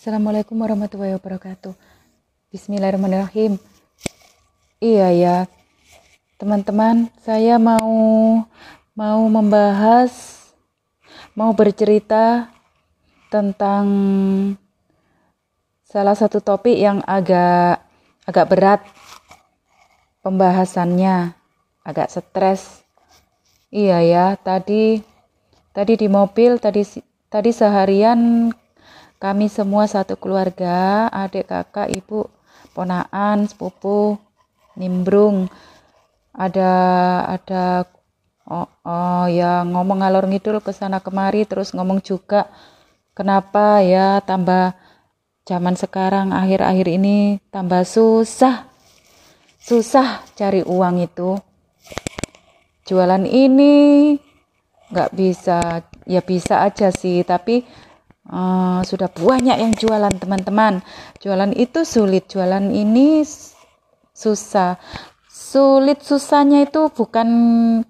Assalamualaikum warahmatullahi wabarakatuh. Bismillahirrahmanirrahim. Iya ya, teman-teman, saya mau mau membahas, mau bercerita tentang salah satu topik yang agak agak berat pembahasannya, agak stres. Iya ya, tadi tadi di mobil tadi tadi seharian kami semua satu keluarga, adik kakak, ibu, ponaan, sepupu, nimbrung. Ada ada oh, oh ya ngomong ngalor ngidul ke sana kemari terus ngomong juga kenapa ya tambah zaman sekarang akhir-akhir ini tambah susah. Susah cari uang itu. Jualan ini nggak bisa ya bisa aja sih tapi Uh, sudah banyak yang jualan teman-teman. Jualan itu sulit, jualan ini susah. Sulit susahnya itu bukan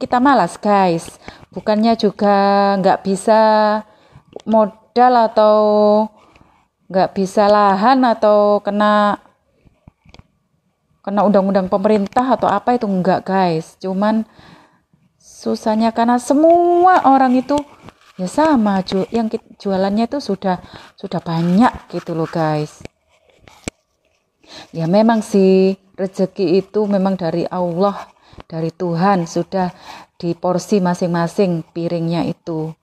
kita malas guys, bukannya juga nggak bisa modal atau nggak bisa lahan atau kena kena undang-undang pemerintah atau apa itu enggak guys. Cuman susahnya karena semua orang itu ya sama yang jualannya itu sudah sudah banyak gitu loh guys. Ya memang sih rezeki itu memang dari Allah dari Tuhan sudah di porsi masing-masing piringnya itu.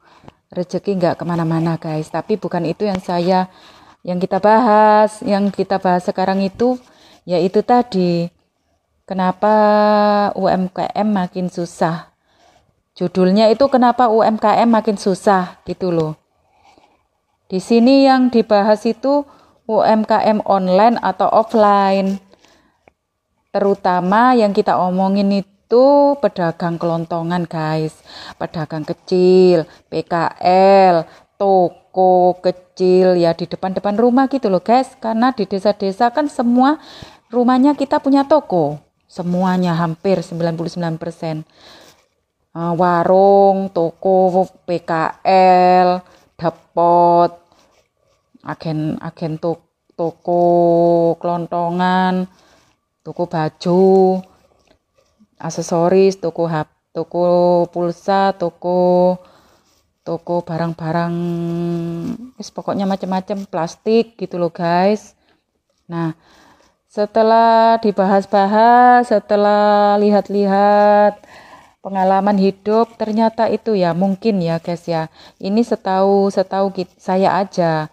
Rezeki nggak ke mana-mana guys. Tapi bukan itu yang saya yang kita bahas. Yang kita bahas sekarang itu yaitu tadi kenapa UMKM makin susah Judulnya itu kenapa UMKM makin susah gitu loh. Di sini yang dibahas itu UMKM online atau offline. Terutama yang kita omongin itu pedagang kelontongan guys. Pedagang kecil, PKL, toko kecil ya di depan-depan rumah gitu loh guys. Karena di desa-desa kan semua rumahnya kita punya toko. Semuanya hampir 99% uh, warung, toko, PKL, depot, agen agen to, toko kelontongan, toko baju, aksesoris, toko hap, toko pulsa, toko toko barang-barang pokoknya macam-macam plastik gitu loh guys. Nah, setelah dibahas-bahas, setelah lihat-lihat pengalaman hidup ternyata itu ya mungkin ya guys ya. Ini setahu setahu saya aja.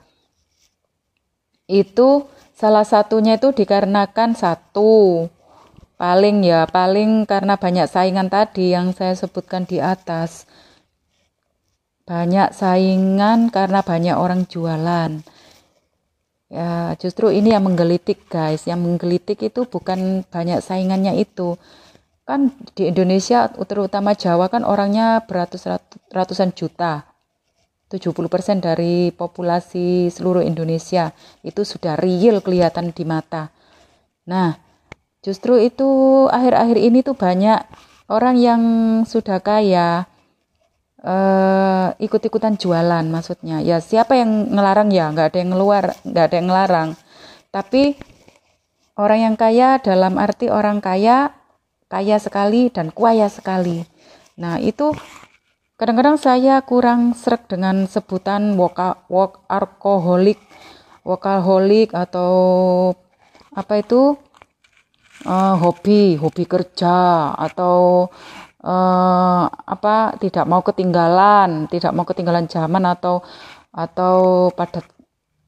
Itu salah satunya itu dikarenakan satu. Paling ya paling karena banyak saingan tadi yang saya sebutkan di atas. Banyak saingan karena banyak orang jualan. Ya justru ini yang menggelitik guys. Yang menggelitik itu bukan banyak saingannya itu kan di Indonesia terutama Jawa kan orangnya beratus ratusan juta 70% dari populasi seluruh Indonesia itu sudah real kelihatan di mata. Nah, justru itu akhir-akhir ini tuh banyak orang yang sudah kaya uh, ikut-ikutan jualan maksudnya. Ya siapa yang ngelarang ya? Nggak ada yang ngeluar, nggak ada yang ngelarang. Tapi orang yang kaya dalam arti orang kaya kaya sekali dan kuaya sekali. Nah, itu kadang-kadang saya kurang serak dengan sebutan woka, wok alkoholik, wokaholic atau apa itu uh, hobi, hobi kerja atau uh, apa tidak mau ketinggalan, tidak mau ketinggalan zaman atau atau padat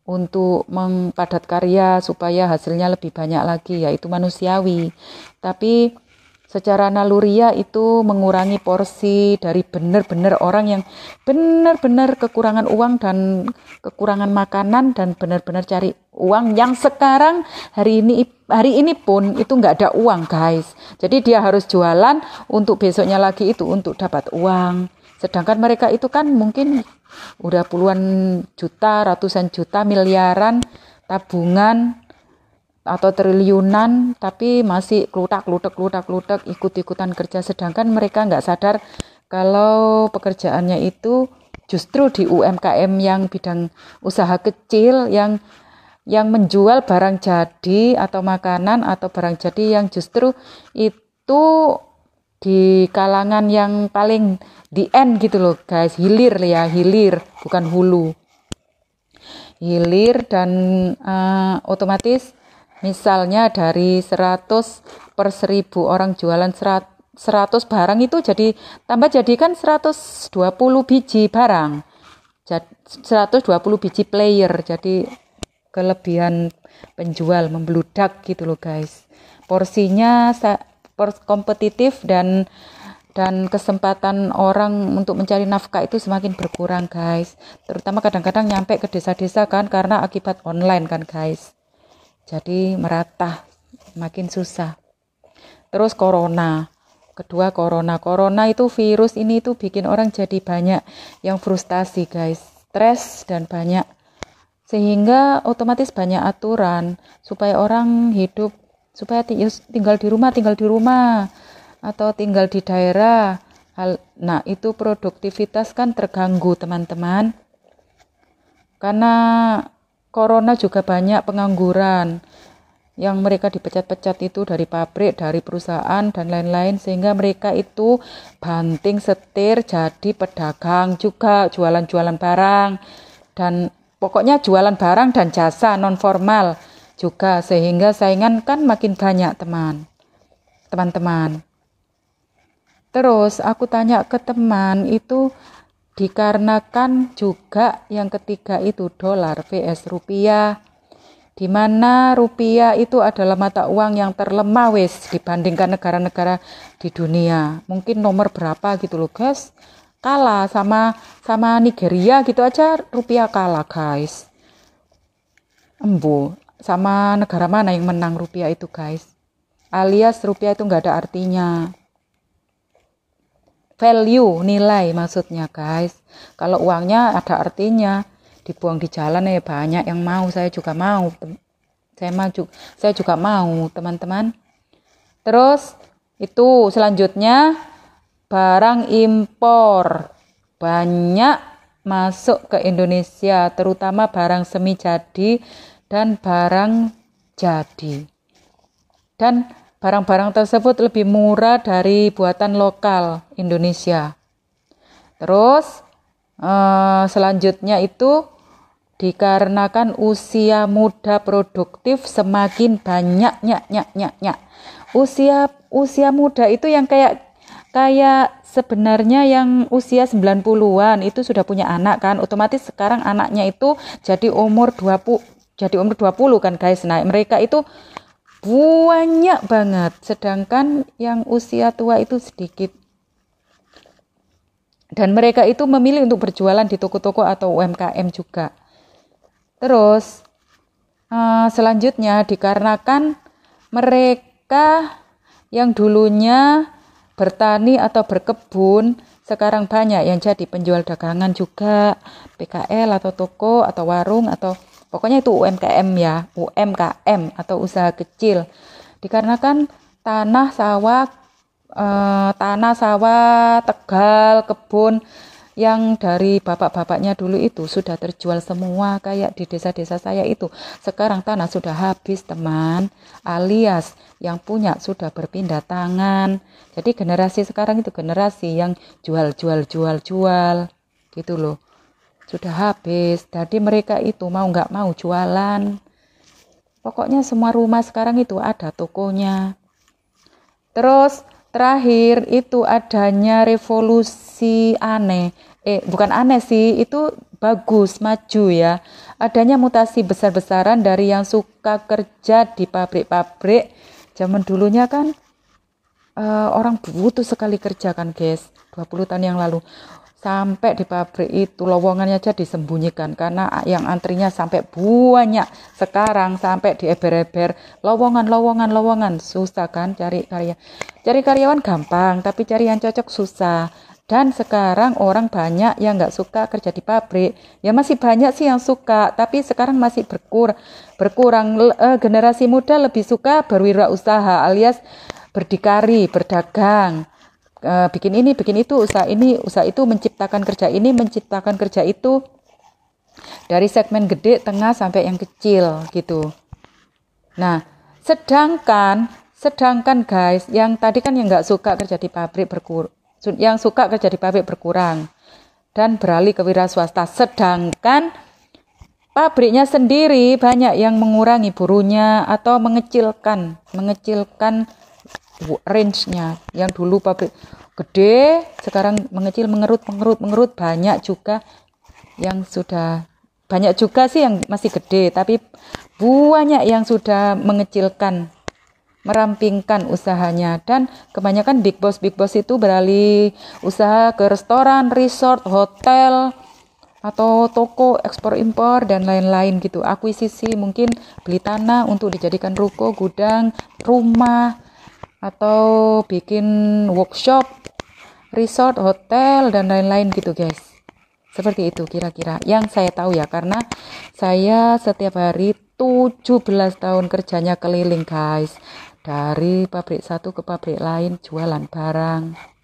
untuk mengpadat karya supaya hasilnya lebih banyak lagi yaitu manusiawi. Tapi secara naluria itu mengurangi porsi dari benar-benar orang yang benar-benar kekurangan uang dan kekurangan makanan dan benar-benar cari uang yang sekarang hari ini hari ini pun itu nggak ada uang guys. Jadi dia harus jualan untuk besoknya lagi itu untuk dapat uang. Sedangkan mereka itu kan mungkin udah puluhan juta ratusan juta miliaran tabungan atau triliunan tapi masih kelutak kelutak kelutak kelutak ikut ikutan kerja. Sedangkan mereka nggak sadar kalau pekerjaannya itu justru di UMKM yang bidang usaha kecil yang yang menjual barang jadi atau makanan atau barang jadi yang justru itu di kalangan yang paling di end gitu loh guys. Hilir ya hilir bukan hulu. Hilir dan uh, otomatis misalnya dari 100 per 1000 orang jualan 100 barang itu jadi tambah jadi kan 120 biji barang. 120 biji player. Jadi kelebihan penjual membludak gitu loh guys. Porsinya kompetitif dan dan kesempatan orang untuk mencari nafkah itu semakin berkurang guys. Terutama kadang-kadang nyampe ke desa-desa kan karena akibat online kan guys jadi merata makin susah. Terus corona. Kedua corona. Corona itu virus ini tuh bikin orang jadi banyak yang frustasi guys. Stres dan banyak. Sehingga otomatis banyak aturan supaya orang hidup supaya tinggal di rumah tinggal di rumah atau tinggal di daerah. Hal nah itu produktivitas kan terganggu teman-teman. Karena corona juga banyak pengangguran yang mereka dipecat-pecat itu dari pabrik, dari perusahaan dan lain-lain sehingga mereka itu banting setir jadi pedagang juga jualan-jualan barang dan Pokoknya jualan barang dan jasa non formal juga sehingga saingan kan makin banyak teman. Teman-teman. Terus aku tanya ke teman itu dikarenakan juga yang ketiga itu dolar vs rupiah di mana rupiah itu adalah mata uang yang terlemah wes dibandingkan negara-negara di dunia. Mungkin nomor berapa gitu loh guys? Kalah sama sama Nigeria gitu aja rupiah kalah guys. Embu sama negara mana yang menang rupiah itu guys? Alias rupiah itu nggak ada artinya value nilai maksudnya guys. Kalau uangnya ada artinya dibuang di jalan ya banyak yang mau saya juga mau saya maju saya juga mau teman-teman. Terus itu selanjutnya barang impor. Banyak masuk ke Indonesia, terutama barang semi jadi dan barang jadi. Dan barang-barang tersebut lebih murah dari buatan lokal Indonesia. Terus eh, selanjutnya itu dikarenakan usia muda produktif semakin banyak nyak nyak nyak nyak. Usia usia muda itu yang kayak kayak sebenarnya yang usia 90-an itu sudah punya anak kan otomatis sekarang anaknya itu jadi umur 20 jadi umur 20 kan guys nah mereka itu banyak banget sedangkan yang usia tua itu sedikit. Dan mereka itu memilih untuk berjualan di toko-toko atau UMKM juga. Terus uh, selanjutnya dikarenakan mereka yang dulunya bertani atau berkebun sekarang banyak yang jadi penjual dagangan juga PKL atau toko atau warung atau pokoknya itu UMKM ya UMKM atau usaha kecil dikarenakan tanah sawah eh, tanah sawah tegal kebun yang dari bapak-bapaknya dulu itu sudah terjual semua kayak di desa-desa saya itu. Sekarang tanah sudah habis teman, alias yang punya sudah berpindah tangan. Jadi generasi sekarang itu generasi yang jual-jual-jual-jual gitu loh. Sudah habis, jadi mereka itu mau nggak mau jualan. Pokoknya semua rumah sekarang itu ada tokonya. Terus terakhir itu adanya revolusi aneh. Eh bukan aneh sih itu bagus maju ya. Adanya mutasi besar-besaran dari yang suka kerja di pabrik-pabrik. Zaman dulunya kan uh, orang butuh sekali kerja kan guys. 20 tahun yang lalu sampai di pabrik itu lowongannya aja disembunyikan. Karena yang antrinya sampai banyak sekarang sampai di eber-eber lowongan. Lowongan lowongan susah kan cari karya. Cari karyawan gampang tapi cari yang cocok susah. Dan sekarang orang banyak yang nggak suka kerja di pabrik. Ya masih banyak sih yang suka tapi sekarang masih berkur berkurang. Uh, generasi muda lebih suka berwirausaha alias berdikari berdagang uh, bikin ini, bikin itu, usaha ini, usaha itu, menciptakan kerja ini, menciptakan kerja itu. dari segmen gede, tengah sampai yang kecil gitu. Nah, sedangkan sedangkan guys, yang tadi kan yang nggak suka kerja di pabrik berkur, yang suka kerja di pabrik berkurang dan beralih ke wira swasta. Sedangkan pabriknya sendiri banyak yang mengurangi burunya atau mengecilkan, mengecilkan range-nya. Yang dulu pabrik gede, sekarang mengecil, mengerut, mengerut, mengerut banyak juga yang sudah banyak juga sih yang masih gede, tapi banyak yang sudah mengecilkan, merampingkan usahanya dan kebanyakan big boss big boss itu beralih usaha ke restoran, resort, hotel atau toko ekspor impor dan lain-lain gitu. Akuisisi mungkin beli tanah untuk dijadikan ruko, gudang, rumah atau bikin workshop, resort, hotel dan lain-lain gitu, guys. Seperti itu kira-kira yang saya tahu ya karena saya setiap hari 17 tahun kerjanya keliling guys. Dari pabrik satu ke pabrik lain jualan barang.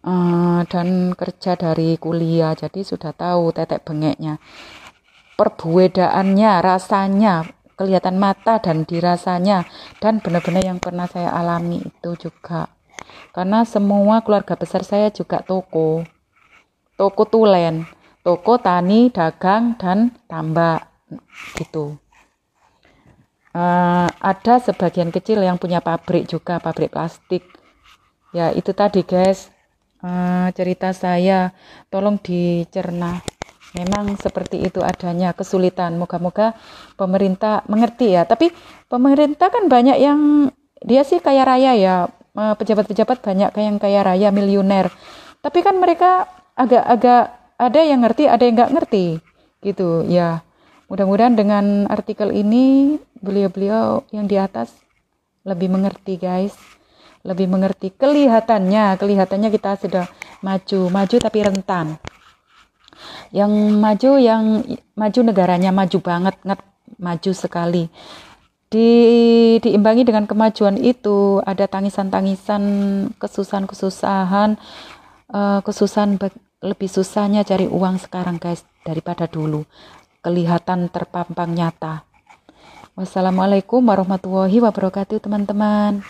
Uh, dan kerja dari kuliah jadi sudah tahu tetek bengeknya perbuedaannya rasanya kelihatan mata dan dirasanya dan benar-benar yang pernah saya alami itu juga karena semua keluarga besar saya juga toko toko tulen, toko tani, dagang, dan tambak gitu. Uh, ada sebagian kecil yang punya pabrik juga, pabrik plastik. Ya itu tadi guys, uh, cerita saya, tolong dicerna. Memang seperti itu adanya kesulitan. Moga-moga pemerintah mengerti ya. Tapi pemerintah kan banyak yang dia sih kaya raya ya, eh, pejabat-pejabat banyak yang kaya raya, miliuner. Tapi kan mereka agak-agak ada yang ngerti, ada yang nggak ngerti gitu ya. Mudah-mudahan dengan artikel ini beliau-beliau yang di atas lebih mengerti guys, lebih mengerti kelihatannya, kelihatannya kita sudah maju, maju tapi rentan. Yang maju yang maju negaranya maju banget, nget, maju sekali. Di, diimbangi dengan kemajuan itu ada tangisan-tangisan, kesusahan-kesusahan, uh, kesusahan lebih susahnya cari uang sekarang guys daripada dulu. Kelihatan terpampang nyata. Wassalamualaikum warahmatullahi wabarakatuh teman-teman.